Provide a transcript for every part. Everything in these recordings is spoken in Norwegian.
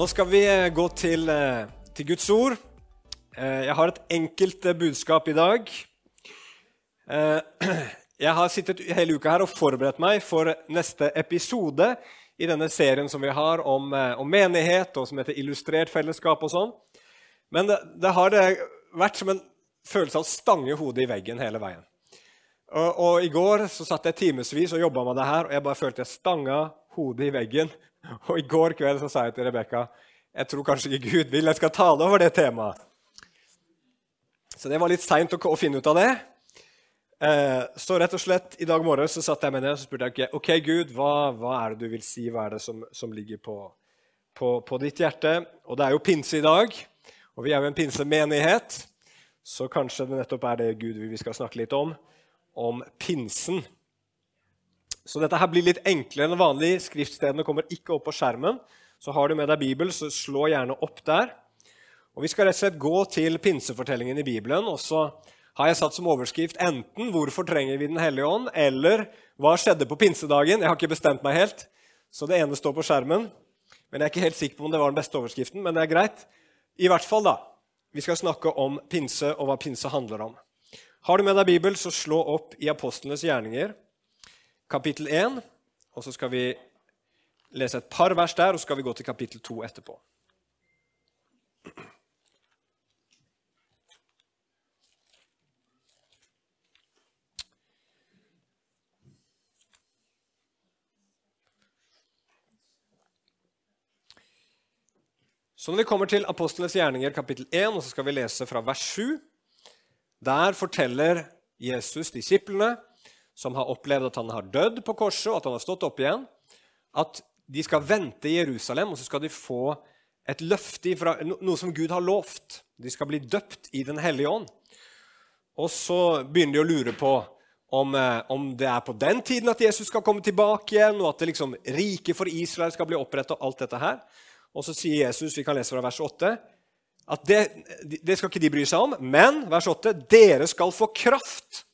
Nå skal vi eh, gå til, eh, til Guds ord. Eh, Jeg har et enkelt budskap i dag. Jeg har sittet hele uka her og forberedt meg for neste episode i denne serien som vi har om, om menighet, og som heter Illustrert fellesskap og sånn. Men det, det har vært som en følelse av å stange hodet i veggen hele veien. Og, og I går så satt jeg timevis og jobba med det her, og jeg bare følte jeg stanga hodet i veggen. Og i går kveld så sa jeg til Rebekka jeg tror kanskje ikke Gud vil jeg skal tale over det temaet. Så det var litt seint å, finne ut av det. Eh, så rett og slett i dag morges så satt jeg med ned og spurte jeg, ok, Gud, hva, hva er det du vil si? Hva er det som, som ligger på, på, på ditt hjerte? Og det er jo pinse i dag, og vi er jo en pinsemenighet. Så kanskje det nettopp er det Gud vi skal snakke litt om, om pinsen. Så dette her blir litt enklere enn vanlig. Skriftstedene kommer ikke opp på skjermen. Så har du med deg Bibel, så slå gjerne opp der. Og Vi skal rett og slett gå til pinsefortellingen i Bibelen. og så har jeg satt som overskrift enten 'Hvorfor trenger vi Den hellige ånd?' eller 'Hva skjedde på pinsedagen?' Jeg har ikke bestemt meg helt, så det ene står på skjermen. Men Jeg er ikke helt sikker på om det var den beste overskriften, men det er greit. I hvert fall da, Vi skal snakke om pinse og hva pinse handler om. Har du med deg Bibel, så slå opp i Apostlenes gjerninger, kapittel 1. Og så skal vi lese et par vers der, og så skal vi gå til kapittel 2 etterpå. Så når vi kommer til Apostlenes gjerninger kapittel 1, og så skal vi lese fra vers 7, der forteller Jesus disiplene, som har opplevd at han har dødd på korset, og at han har stått opp igjen, at de skal vente i Jerusalem, og så skal de få et løfte fra noe som Gud har lovt. De skal bli døpt i Den hellige ånd. Og så begynner de å lure på om, eh, om det er på den tiden at Jesus skal komme tilbake igjen, og at det liksom riket for Israel skal bli opprettet, og alt dette her. Og så sier Jesus, vi kan lese fra vers 8, at det, det skal ikke de bry seg om. Men vers 8, dere skal få kraft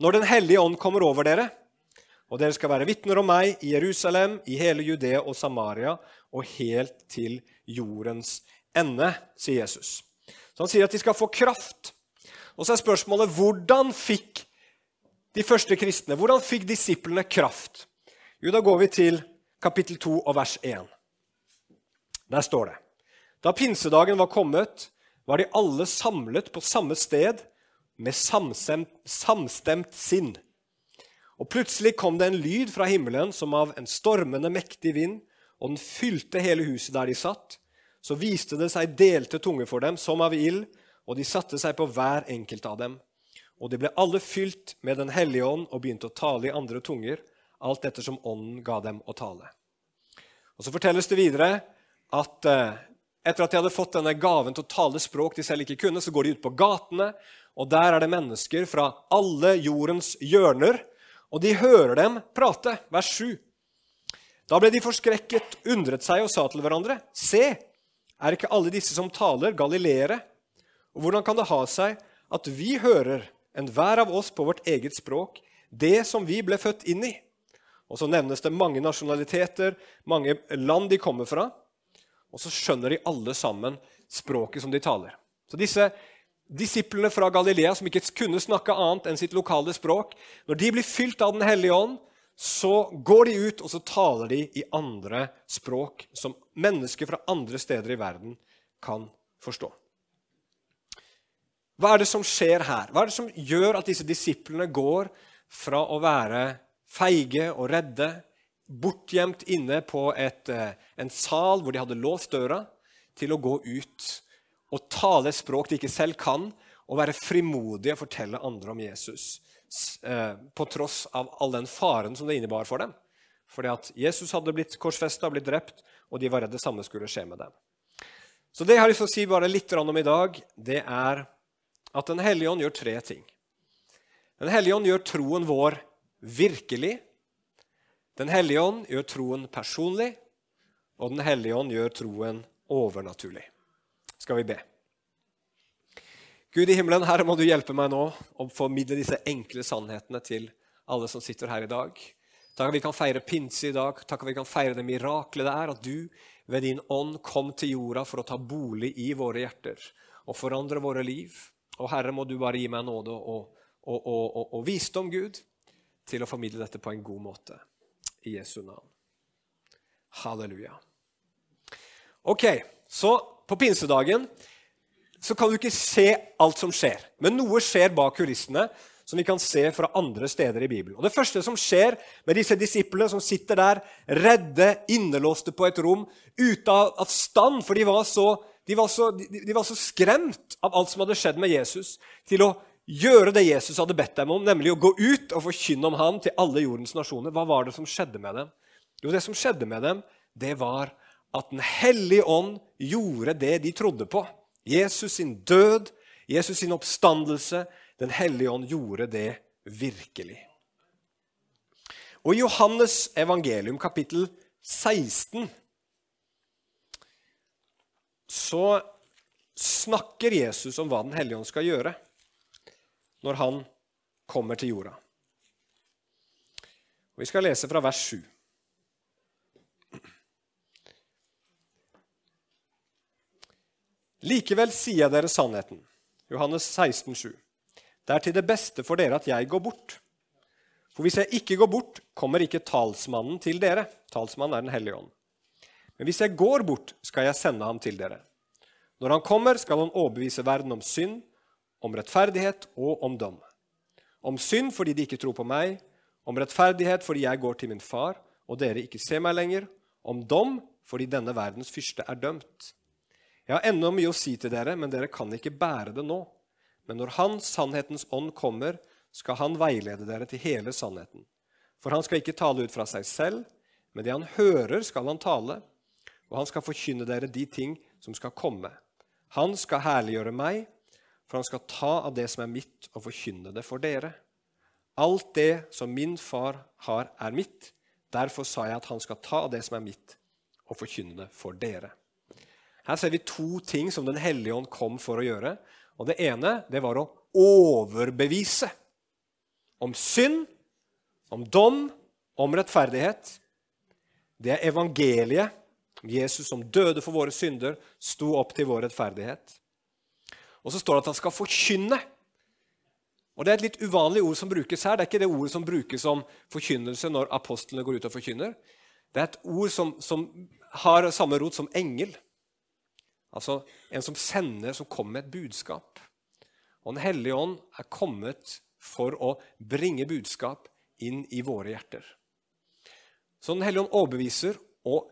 når Den hellige ånd kommer over dere. Og dere skal være vitner om meg i Jerusalem, i hele Judea og Samaria og helt til jordens ende, sier Jesus. Så han sier at de skal få kraft. Og så er spørsmålet hvordan fikk de første kristne, hvordan fikk disiplene kraft? Jo, da går vi til kapittel 2 og vers 1. Der står det Da pinsedagen var kommet, var de alle samlet på samme sted med samstemt, samstemt sinn. Og plutselig kom det en lyd fra himmelen som av en stormende, mektig vind, og den fylte hele huset der de satt. Så viste det seg delte tunger for dem, som av ild, og de satte seg på hver enkelt av dem. Og de ble alle fylt med Den hellige ånd og begynte å tale i andre tunger, alt ettersom ånden ga dem å tale. Og Så fortelles det videre at eh, etter at de hadde fått denne gaven til å tale språk de selv ikke kunne, så går de ut på gatene, og der er det mennesker fra alle jordens hjørner, og de hører dem prate. Vers 7. Da ble de forskrekket, undret seg og sa til hverandre.: Se, er ikke alle disse som taler, galileere? Og hvordan kan det ha seg at vi hører, enhver av oss på vårt eget språk, det som vi ble født inn i? Og så nevnes det mange nasjonaliteter, mange land de kommer fra. Og så skjønner de alle sammen språket som de taler. Så disse disiplene fra Galilea som ikke kunne snakke annet enn sitt lokale språk, når de blir fylt av Den hellige ånd, så går de ut og så taler de i andre språk som mennesker fra andre steder i verden kan forstå. Hva er det som skjer her? Hva er det som gjør at disse disiplene går fra å være feige og redde, bortgjemt inne på et, eh, en sal hvor de hadde låst døra, til å gå ut og tale språk de ikke selv kan, og være frimodige og fortelle andre om Jesus? Eh, på tross av all den faren som det innebar for dem. Fordi at Jesus hadde blitt korsfesta, blitt drept, og de var redd det samme skulle skje med dem. Så det jeg har lyst til å si bare litt om i dag, det er at Den hellige ånd gjør tre ting. Den hellige ånd gjør troen vår virkelig. Den hellige ånd gjør troen personlig. Og Den hellige ånd gjør troen overnaturlig. Skal vi be. Gud i himmelen, Herre, må du hjelpe meg nå å formidle disse enkle sannhetene til alle som sitter her i dag. Takk at vi kan feire pinse i dag. Takk at vi kan feire det miraklet det er at du ved din ånd kom til jorda for å ta bolig i våre hjerter og forandre våre liv. Og Herre, må du bare gi meg nåde og, og, og, og visdom, Gud, til å formidle dette på en god måte. I Jesu navn. Halleluja. Ok, så på pinsedagen så kan du ikke se alt som skjer. Men noe skjer bak kulissene som vi kan se fra andre steder i Bibelen. Og Det første som skjer med disse disiplene som sitter der redde, innelåste på et rom, ute av stand, for de var, så, de, var så, de var så skremt av alt som hadde skjedd med Jesus, til å gjøre det Jesus hadde bedt dem om, nemlig å gå ut og forkynne om ham til alle jordens nasjoner. Hva var det som skjedde med dem? Jo, det som skjedde med dem, det var at Den hellige ånd gjorde det de trodde på. Jesus sin død, Jesus sin oppstandelse, Den hellige ånd gjorde det virkelig. Og I Johannes evangelium kapittel 16 så snakker Jesus om hva Den hellige ånd skal gjøre når han kommer til jorda. Vi skal lese fra vers 7. Likevel sier jeg dere sannheten. Johannes 16, 7. Det er til det beste for dere at jeg går bort. For hvis jeg ikke går bort, kommer ikke talsmannen til dere. Talsmannen er Den hellige ånd. Men hvis jeg går bort, skal jeg sende ham til dere. Når han kommer, skal han overbevise verden om synd, om rettferdighet og om dom. Om synd fordi de ikke tror på meg, om rettferdighet fordi jeg går til min far, og dere ikke ser meg lenger, om dom fordi denne verdens fyrste er dømt. Jeg har ennå mye å si til dere, men dere kan ikke bære det nå. Men når Han, sannhetens ånd, kommer, skal Han veilede dere til hele sannheten. For han skal ikke tale ut fra seg selv, men det han hører, skal han tale, og han skal forkynne dere de ting som skal komme. Han skal herliggjøre meg, for han skal ta av det som er mitt, og forkynne det for dere. Alt det som min far har, er mitt. Derfor sa jeg at han skal ta av det som er mitt, og forkynne det for dere. Her ser vi to ting som Den hellige ånd kom for å gjøre. Og Det ene det var å overbevise om synd, om dom, om rettferdighet. Det er evangeliet. Jesus som døde for våre synder, sto opp til vår rettferdighet. Og så står det at han skal forkynne. Og Det er et litt uvanlig ord som brukes her. Det er ikke det ordet som brukes som forkynnelse når apostlene går ut og forkynner. Det er et ord som, som har samme rot som engel. Altså en som sender, som kommer med et budskap. Og Den hellige ånd er kommet for å bringe budskap inn i våre hjerter. Så Den hellige ånd overbeviser og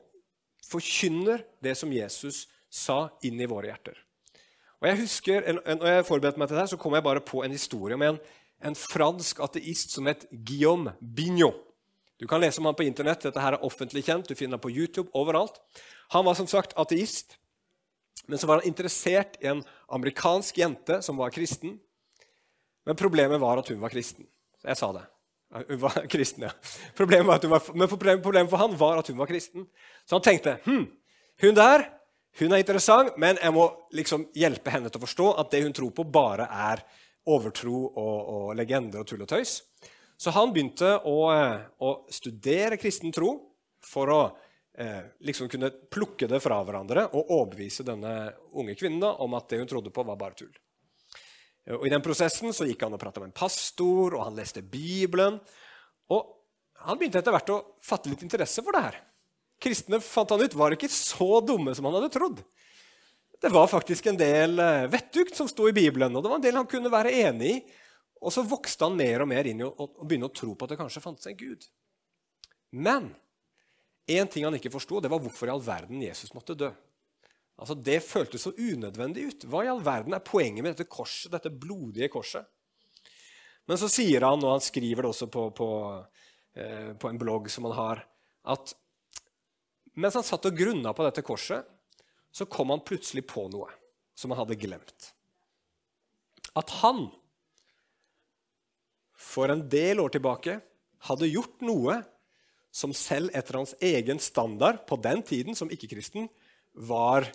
forkynner det som Jesus sa, inn i våre hjerter. Og jeg husker, når jeg forberedte meg til det, så kom jeg bare på en historie om en, en fransk ateist som het Guillaume Bignot. Du kan lese om han på Internett. Dette her er offentlig kjent. Du finner ham på YouTube overalt. Han var som sagt ateist. Men så var han interessert i en amerikansk jente som var kristen. Men problemet var at hun var kristen. Så Jeg sa det. Hun var kristen, ja. Problemet var, var, men problemet for han var at hun var kristen. Så han tenkte hm, hun der hun er interessant, men jeg må liksom hjelpe henne til å forstå at det hun tror på, bare er overtro og, og legender og tull og tøys. Så han begynte å, eh, å studere kristen tro for å eh, liksom kunne plukke det fra hverandre og overbevise denne unge kvinnen om at det hun trodde på, var bare tull. Og I den prosessen så gikk han og pratet med en pastor, og han leste Bibelen. Og han begynte etter hvert å fatte litt interesse for det her. Kristne fant han ut, var ikke så dumme som han hadde trodd. Det var faktisk en del eh, vettugt som sto i Bibelen, og det var en del han kunne være enig i. Og så vokste han mer og mer inn i å, begynne å tro på at det kanskje fantes en Gud. Men Én ting han ikke forsto, det var hvorfor i all verden Jesus måtte dø. Altså, Det føltes så unødvendig ut. Hva i all verden er poenget med dette korset, dette blodige korset? Men så sier han, og han skriver det også på, på, eh, på en blogg som han har, at mens han satt og grunna på dette korset, så kom han plutselig på noe som han hadde glemt. At han for en del år tilbake hadde gjort noe som selv etter hans egen standard på den tiden som ikke-kristen var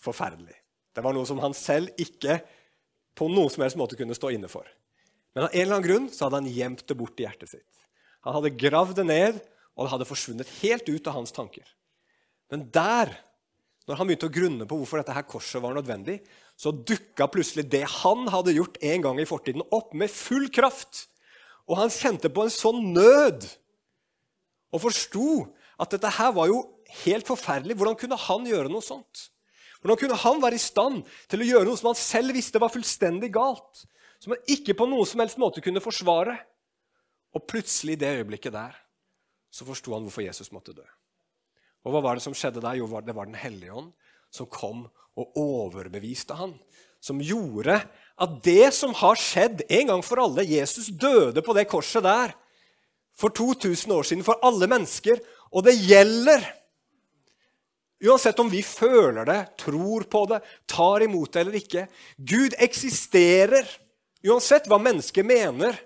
forferdelig. Det var noe som han selv ikke på noen som helst måte kunne stå inne for. Men av en eller annen grunn så hadde han gjemt det bort i hjertet sitt. Han hadde gravd det ned, og det hadde forsvunnet helt ut av hans tanker. Men der, når han begynte å grunne på hvorfor dette her korset var nødvendig, så dukka plutselig det han hadde gjort en gang i fortiden, opp med full kraft. Og han kjente på en sånn nød og forsto at dette her var jo helt forferdelig. Hvordan kunne han gjøre noe sånt? Hvordan kunne han være i stand til å gjøre noe som han selv visste var fullstendig galt? Som han ikke på noen som helst måte kunne forsvare? Og plutselig, i det øyeblikket der, så forsto han hvorfor Jesus måtte dø. Og hva var det som skjedde der? Jo, det var Den hellige ånd som kom og overbeviste han. Som gjorde at det som har skjedd en gang for alle Jesus døde på det korset der for 2000 år siden for alle mennesker, og det gjelder Uansett om vi føler det, tror på det, tar imot det eller ikke. Gud eksisterer, uansett hva mennesket mener.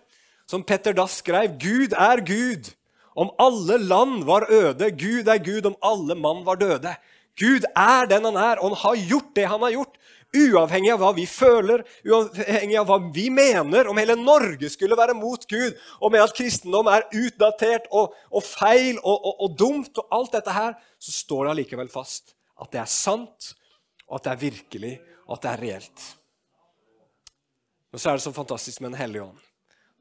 Som Petter Dass skrev, Gud er Gud. Om alle land var øde, Gud er Gud om alle mann var døde. Gud er den han er, og han har gjort det han har gjort. Uavhengig av hva vi føler, uavhengig av hva vi mener, om hele Norge skulle være mot Gud, og med at kristendom er utdatert og, og feil og, og, og, dumt, og alt dette her, så står det allikevel fast at det er sant, og at det er virkelig, og at det er reelt. Og så er det så fantastisk med Den hellige ånd.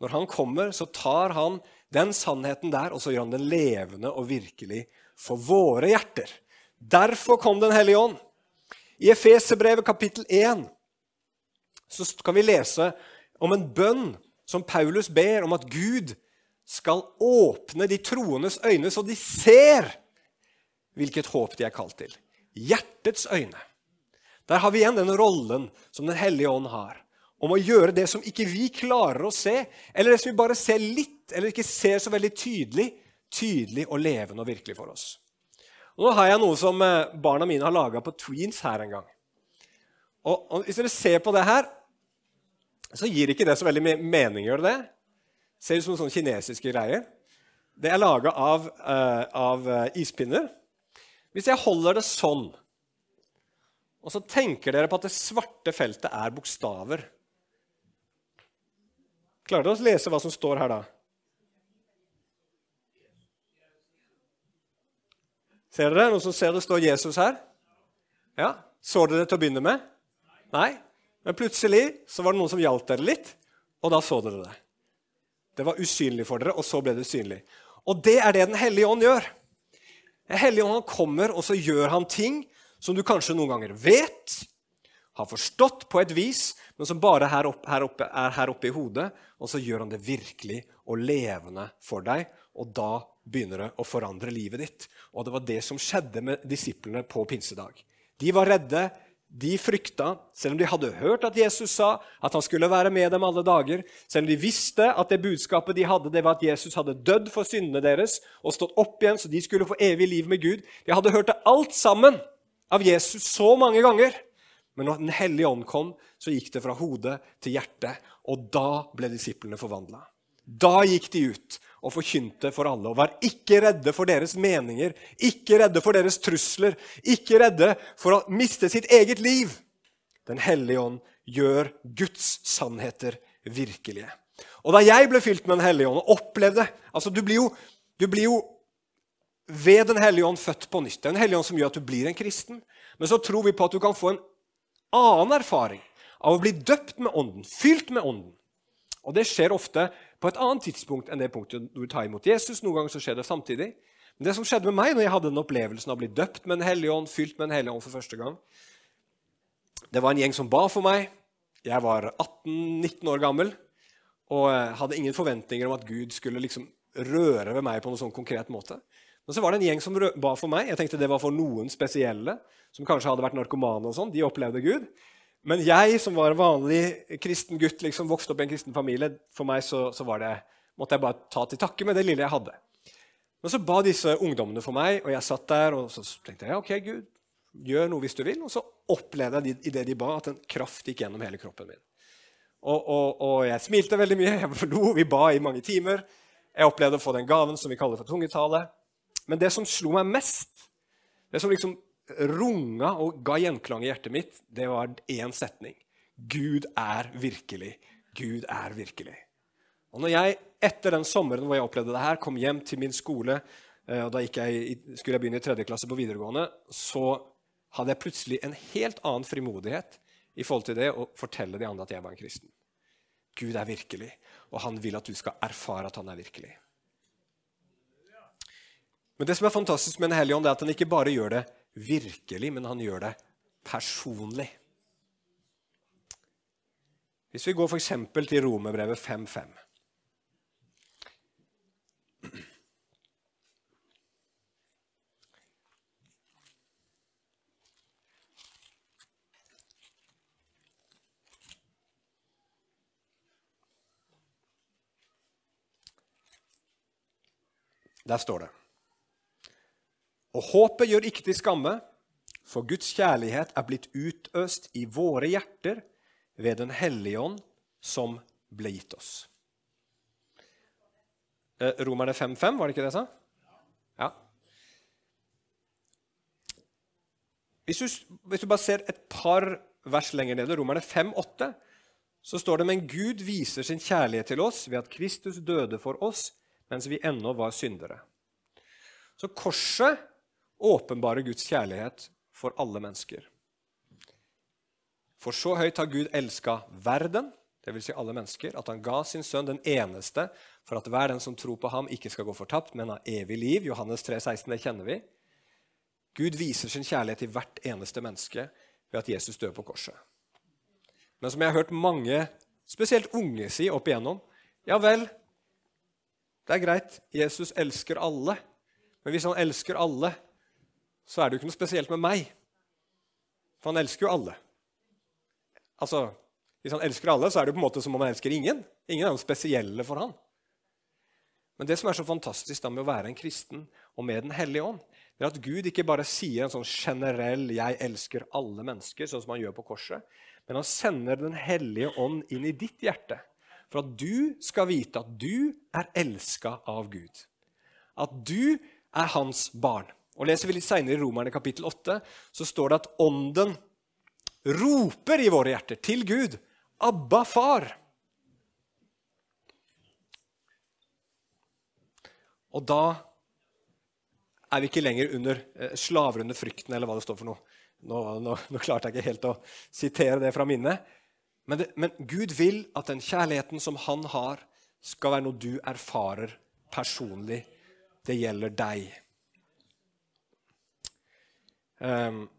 Når han kommer, så tar han den sannheten der, og så gjør han den levende og virkelig for våre hjerter. Derfor kom Den hellige ånd. I Efeserbrevet kapittel 1 så kan vi lese om en bønn som Paulus ber om at Gud skal åpne de troendes øyne, så de ser hvilket håp de er kalt til. Hjertets øyne. Der har vi igjen den rollen som Den hellige ånd har. Om å gjøre det som ikke vi klarer å se, eller det som vi bare ser litt, eller ikke ser så veldig tydelig, tydelig og levende og virkelig for oss. Og nå har jeg noe som eh, barna mine har laga på Tweens her en gang. Og, og, Hvis dere ser på det her, så gir ikke det så veldig mening. gjør det? Ser ut som sånne kinesiske greier. Det er laga av, uh, av uh, ispinner. Hvis jeg holder det sånn, og så tenker dere på at det svarte feltet er bokstaver Klarer dere å lese hva som står her da? Ser dere? Noen som ser det står Jesus her? Ja, Så dere det til å begynne med? Nei. Men plutselig så var det noen som hjalp dere litt, og da så dere det. Det var usynlig for dere, og så ble det synlig. Og det er det Den hellige ånd gjør. Den hellige ånd kommer, og så gjør han ting som du kanskje noen ganger vet, har forstått på et vis, men som bare her oppe, her oppe, er her oppe i hodet. Og så gjør han det virkelig og levende for deg, og da begynner det å forandre livet ditt. Og det var det som skjedde med disiplene på pinsedag. De var redde, de frykta, selv om de hadde hørt at Jesus sa at han skulle være med dem alle dager, selv om de visste at det budskapet de hadde, det var at Jesus hadde dødd for syndene deres og stått opp igjen så de skulle få evig liv med Gud. De hadde hørt det alt sammen av Jesus så mange ganger. Men når Den hellige ånd kom, så gikk det fra hodet til hjertet, og da ble disiplene forvandla. Da gikk de ut og forkynte for alle. Og var ikke redde for deres meninger, ikke redde for deres trusler, ikke redde for å miste sitt eget liv. Den hellige ånd gjør Guds sannheter virkelige. Og da jeg ble fylt med Den hellige ånd og opplevde altså Du blir jo, du blir jo ved Den hellige ånd født på nytt. Det er Den hellige ånd som gjør at du blir en kristen. Men så tror vi på at du kan få en annen erfaring av å bli døpt med Ånden, fylt med Ånden. Og det skjer ofte på et annet tidspunkt enn det punktet du tar imot Jesus. Noen ganger så skjer det samtidig. Men det som skjedde med meg når jeg hadde den opplevelsen av å bli døpt med Den hellige ånd, fylt med Den hellige ånd for første gang, det var en gjeng som ba for meg. Jeg var 18-19 år gammel og hadde ingen forventninger om at Gud skulle liksom røre ved meg på noen sånn konkret måte. Men så var det en gjeng som ba for meg. Jeg tenkte det var for noen spesielle, som kanskje hadde vært narkomane. og sånn. De opplevde Gud. Men jeg som var en vanlig kristen gutt, liksom vokste opp i en kristen familie, for meg så, så det, måtte jeg bare ta til takke med det lille jeg hadde. Men så ba disse ungdommene for meg, og jeg satt der og så tenkte jeg, ok, Gud, gjør noe hvis du vil. Og så opplevde jeg i det de ba, at en kraft gikk gjennom hele kroppen min. Og, og, og jeg smilte veldig mye. Jeg lo, Vi ba i mange timer. Jeg opplevde å få den gaven som vi kaller for tungetale. Men det som slo meg mest, det som liksom runga og ga gjenklang i hjertet mitt, det var én setning. Gud er virkelig. Gud er virkelig. Og når jeg etter den sommeren hvor jeg opplevde det her, kom hjem til min skole, eh, og da jeg, skulle jeg begynne i tredje klasse på videregående, så hadde jeg plutselig en helt annen frimodighet i forhold til det å fortelle de andre at jeg var en kristen. Gud er virkelig, og han vil at du skal erfare at han er virkelig. Men det som er fantastisk med Den hellige ånd, er at han ikke bare gjør det virkelig, men han gjør det personlig. Hvis vi går f.eks. til Romerbrevet 5.5 Der står det Og håpet gjør ikke til skamme, for Guds kjærlighet er blitt utøst i våre hjerter ved Den hellige ånd, som ble gitt oss. Eh, Romerne 5.5, var det ikke det jeg sa? Ja. Hvis du, hvis du, bare ser et par vers lenger nede, Romerne 5.8, så står det men Gud viser sin kjærlighet til oss ved at Kristus døde for oss mens vi ennå var syndere. Så korset åpenbarer Guds kjærlighet for alle mennesker. For så høyt har Gud elska verden, dvs. Si alle mennesker, at han ga sin sønn den eneste, for at hver den som tror på ham, ikke skal gå fortapt, men ha evig liv. Johannes 3, 16, det kjenner vi. Gud viser sin kjærlighet til hvert eneste menneske ved at Jesus dør på korset. Men som jeg har hørt mange, spesielt unge, si opp igjennom Ja vel, det er greit, Jesus elsker alle. Men hvis han elsker alle, så er det jo ikke noe spesielt med meg. For han elsker jo alle. Altså, Hvis han elsker alle, så er det jo på en måte som om han elsker ingen. Ingen er noe spesielle for han. Men det som er så fantastisk da med å være en kristen og med Den hellige ånd, det er at Gud ikke bare sier en sånn generell 'jeg elsker alle mennesker', sånn som han gjør på korset, men han sender Den hellige ånd inn i ditt hjerte for at du skal vite at du er elska av Gud. At du er hans barn. Og Leser vi litt seinere i Romerne kapittel 8, så står det at Ånden roper i våre hjerter til Gud. Abba, far. Og da er vi ikke lenger under eh, slaver under frykten, eller hva det står for noe. Nå, nå, nå klarte jeg ikke helt å sitere det fra minnet. Men, det, men, Gud vil at den kjærligheten som han har, skal være noe du erfarer personlig. Det gjelder deg. Um,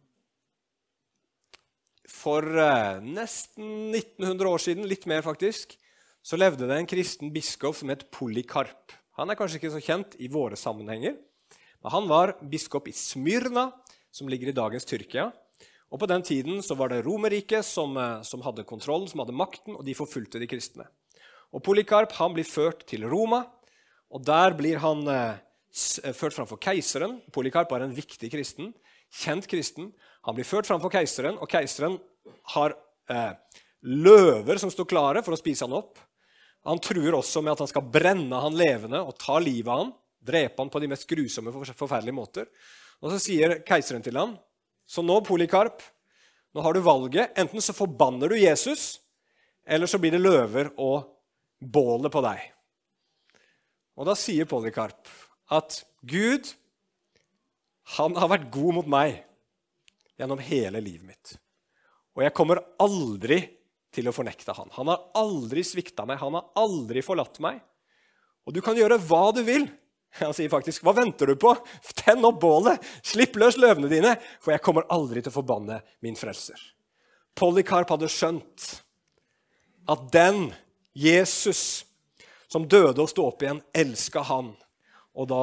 for uh, nesten 1900 år siden, litt mer faktisk, så levde det en kristen biskop som het Polykarp. Han er kanskje ikke så kjent i våre sammenhenger, men han var biskop i Smyrna, som ligger i dagens Tyrkia. Og På den tiden så var det Romerriket som, eh, som, hadde kontrollen, som hadde makten, og de forfulgte de kristne. Og Polykarp han blir ført til Roma, og der blir han eh, eh ført framfor keiseren. Polykarp var en viktig kristen, kjent kristen. Han blir ført framfor keiseren, og keiseren har eh, løver som står klare for å spise han opp. Han truer også med at han skal brenne han levende og ta livet av han, drepe han på de mest grusomme forferdelige måter. Og Så sier keiseren til ham så nå, Polikarp, nå har du valget. Enten så forbanner du Jesus, eller så blir det løver og bålet på deg. Og da sier Polikarp at Gud, han har vært god mot meg gjennom hele livet mitt. Og jeg kommer aldri til å fornekte han. Han har aldri svikta meg, han har aldri forlatt meg. Og du kan gjøre hva du vil. Han sier faktisk, 'Hva venter du på? Tenn opp bålet! Slipp løs løvene dine, for jeg kommer aldri til å forbanne min frelser.' Polycarp hadde skjønt at den Jesus som døde og sto opp igjen, elska han. Og da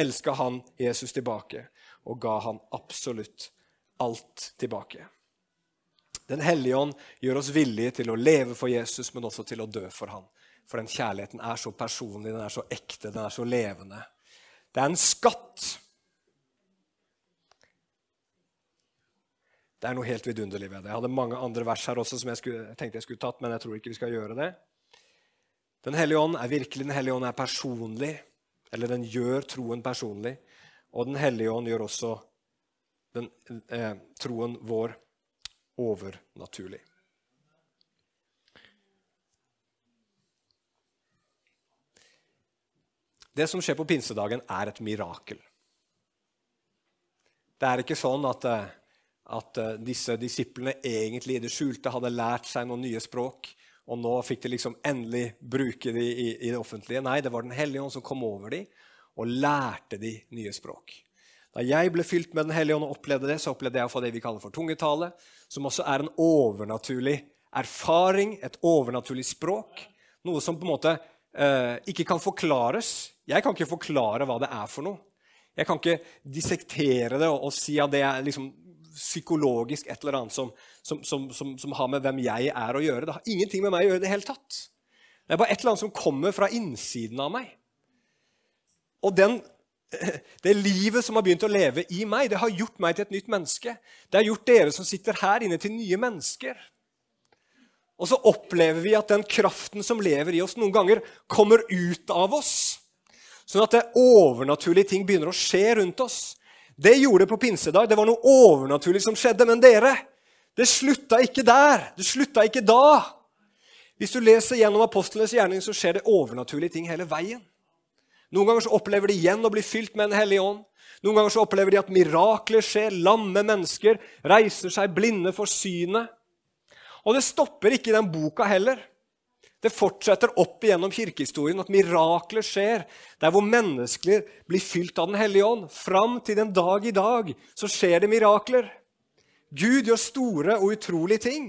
elska han Jesus tilbake og ga han absolutt alt tilbake. Den hellige ånd gjør oss villige til å leve for Jesus, men også til å dø for ham. For den kjærligheten er så personlig, den er så ekte, den er så levende. Det er en skatt. Det er noe helt vidunderlig ved det. Jeg hadde mange andre vers her også som jeg, skulle, tenkte jeg skulle tatt, men jeg tror ikke vi skal gjøre det. Den hellige ånd er virkelig, Den hellige ånd er personlig, eller den gjør troen personlig. Og Den hellige ånd gjør også den, eh, troen vår overnaturlig. Det som skjer på pinsedagen, er et mirakel. Det er ikke sånn at, eh, at eh, disse disiplene egentlig i det skjulte hadde lært seg noen nye språk, og nå fikk de liksom endelig bruke de i, i det offentlige. Nei, det var Den hellige ånd som kom over dem og lærte de nye språk. Da jeg ble fylt med Den hellige ånd og opplevde det, så opplevde jeg å få det vi kaller for tungetale, som også er en overnaturlig erfaring, et overnaturlig språk. Noe som på en måte eh, ikke kan forklares. Jeg kan ikke forklare hva det er for noe. Jeg kan ikke dissektere det og, og si at det er liksom psykologisk et eller annet som, som, som, som, har med hvem jeg er å gjøre. Det har ingenting med meg å gjøre i det hele tatt. Det er bare et eller annet som kommer fra innsiden av meg. Og den det livet som har begynt å leve i meg, det har gjort meg til et nytt menneske. Det har gjort dere som sitter her inne, til nye mennesker. Og så opplever vi at den kraften som lever i oss, noen ganger kommer ut av oss. Sånn at det overnaturlige ting begynner å skje rundt oss. Det gjorde det på pinsedag. Det var noe overnaturlig som skjedde. Men dere, det slutta ikke der. Det slutta ikke da. Hvis du leser gjennom apostlenes gjerning, så skjer det overnaturlige ting hele veien. Noen ganger så opplever de igjen å bli fylt med Den hellige ånd. Noen ganger så opplever de at mirakler skjer, lamme mennesker reiser seg, blinde for synet. Og det stopper ikke i den boka heller. Det fortsetter opp igjennom kirkehistorien at mirakler skjer der hvor mennesker blir fylt av Den hellige ånd. Fram til den dag i dag så skjer det mirakler. Gud gjør store og utrolige ting.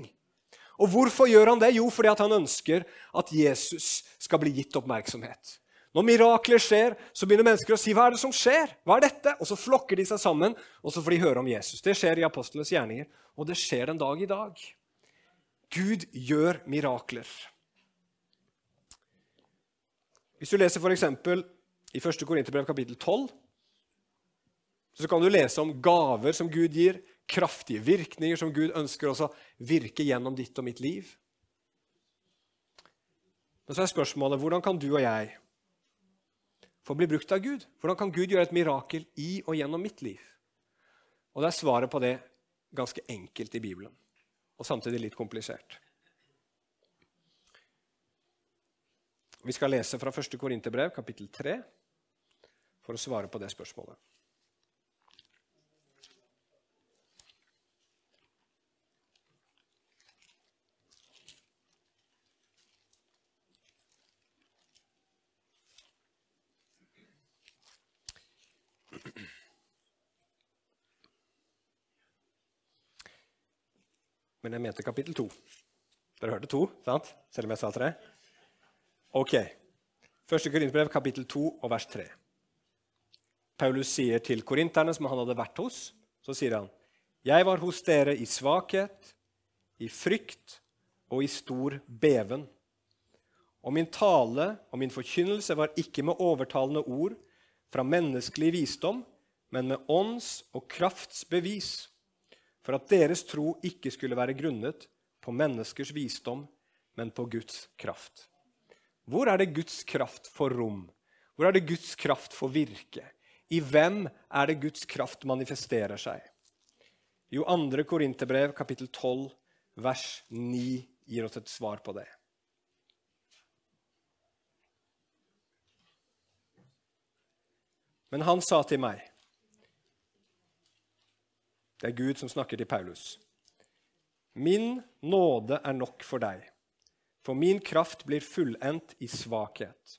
Og hvorfor gjør han det? Jo, fordi han ønsker at Jesus skal bli gitt oppmerksomhet. Når mirakler skjer, så begynner mennesker å si 'Hva er det som skjer?' Hva er dette? Og så flokker de seg sammen, og så får de høre om Jesus. Det skjer i apostlenes gjerninger, og det skjer den dag i dag. Gud gjør mirakler. Hvis du leser f.eks. i 1. Korinterbrev kapittel 12, så kan du lese om gaver som Gud gir, kraftige virkninger som Gud ønsker å virke gjennom ditt og mitt liv. Men så er spørsmålet hvordan kan du og jeg få bli brukt av Gud. Hvordan kan Gud gjøre et mirakel i og gjennom mitt liv? Og det er svaret på det ganske enkelt i Bibelen, og samtidig litt komplisert. Vi skal lese fra 1. Korinterbrev, kapittel 3, for å svare på det spørsmålet. Men jeg mente kapittel to. Dere hørte to, sant? selv om jeg sa tre? Ok. Første Korinterbrev, kapittel 2 og vers 3. Paulus sier til korinterne, som han hadde vært hos, så sier han, 'Jeg var hos dere i svakhet, i frykt og i stor beven.' Og min tale og min forkynnelse var ikke med overtalende ord fra menneskelig visdom, men med ånds og krafts bevis for at deres tro ikke skulle være grunnet på menneskers visdom, men på Guds kraft. Hvor er det Guds kraft for rom? Hvor er det Guds kraft for virke? I hvem er det Guds kraft manifesterer seg? Jo, 2. Korinterbrev, kapittel 12, vers 9, gir oss et svar på det. Men han sa til meg det er Gud som snakker til Paulus. Min nåde er nok for deg, for min kraft blir fullendt i svakhet.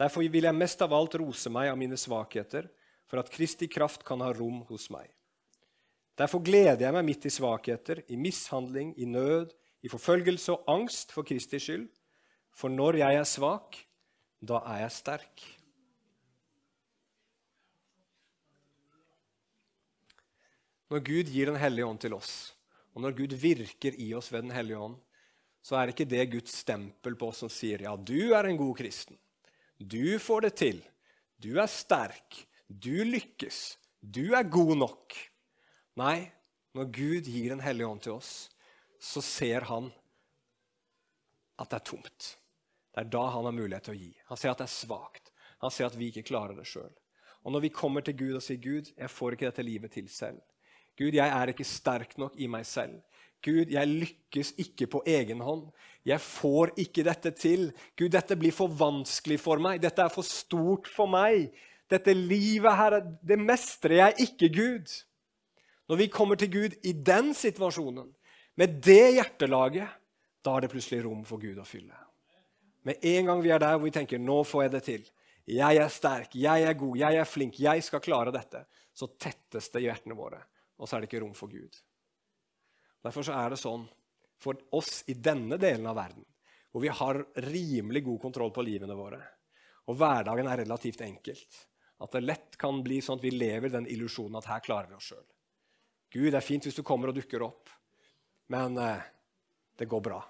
Derfor vil jeg mest av alt rose meg av mine svakheter, for at Kristi kraft kan ha rom hos meg. Derfor gleder jeg meg midt i svakheter, i mishandling, i nød, i forfølgelse og angst for Kristi skyld. For når jeg er svak, da er jeg sterk. Når Gud gir Den hellige ånd til oss, og når Gud virker i oss ved Den hellige ånd, så er ikke det Guds stempel på oss som sier ja, du er en god kristen. Du får det til. Du er sterk. Du lykkes. Du er god nok. Nei, når Gud gir Den hellige ånd til oss, så ser han at det er tomt. Det er da han har mulighet til å gi. Han ser at det er svakt. Han ser at vi ikke klarer det sjøl. Og når vi kommer til Gud og sier, 'Gud, jeg får ikke dette livet til selv', Gud, jeg er ikke sterk nok i meg selv. Gud, jeg lykkes ikke på egen hånd. Jeg får ikke dette til. Gud, dette blir for vanskelig for meg. Dette er for stort for meg. Dette livet her, det mestrer jeg ikke, Gud. Når vi kommer til Gud i den situasjonen, med det hjertelaget, da er det plutselig rom for Gud å fylle. Med en gang vi er der hvor vi tenker 'nå får jeg det til', jeg er sterk, jeg er god, jeg er flink, jeg skal klare dette, så tettes det i hjertene våre. Og så er det ikke rom for Gud. Derfor er det sånn for oss i denne delen av verden, hvor vi har rimelig god kontroll på livene våre, og hverdagen er relativt enkelt, at det lett kan bli sånn at vi lever den illusjonen at her klarer vi oss sjøl. Gud, det er fint hvis du kommer og dukker opp, men eh, det går bra.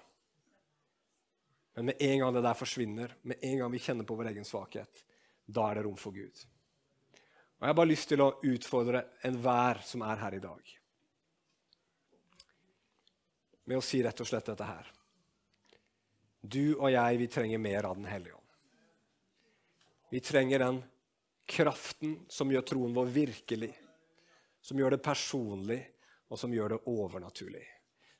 Men med en gang det der forsvinner, med en gang vi kjenner på vår egen svakhet, da er det rom for Gud. Og Jeg har bare lyst til å utfordre enhver som er her i dag, med å si rett og slett dette her. Du og jeg, vi trenger mer av Den hellige ånd. Vi trenger den kraften som gjør troen vår virkelig, som gjør det personlig, og som gjør det overnaturlig.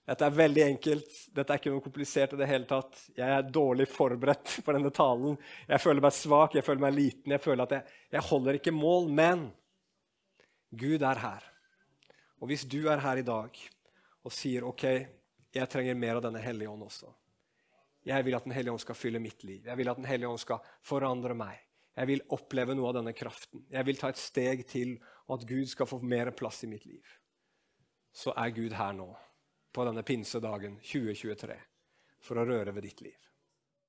Dette er veldig enkelt. Dette er ikke noe komplisert i det hele tatt. Jeg er dårlig forberedt for denne talen. Jeg føler meg svak, jeg føler meg liten, jeg føler at jeg, jeg holder ikke mål. Men Gud er her. Og hvis du er her i dag og sier OK, jeg trenger mer av denne hellige ånd også. Jeg vil at Den hellige ånd skal fylle mitt liv. Jeg vil at Den hellige ånd skal forandre meg. Jeg vil oppleve noe av denne kraften. Jeg vil ta et steg til, og at Gud skal få mer plass i mitt liv. Så er Gud her nå på denne pinsedagen 2023 for å røre ved ditt liv.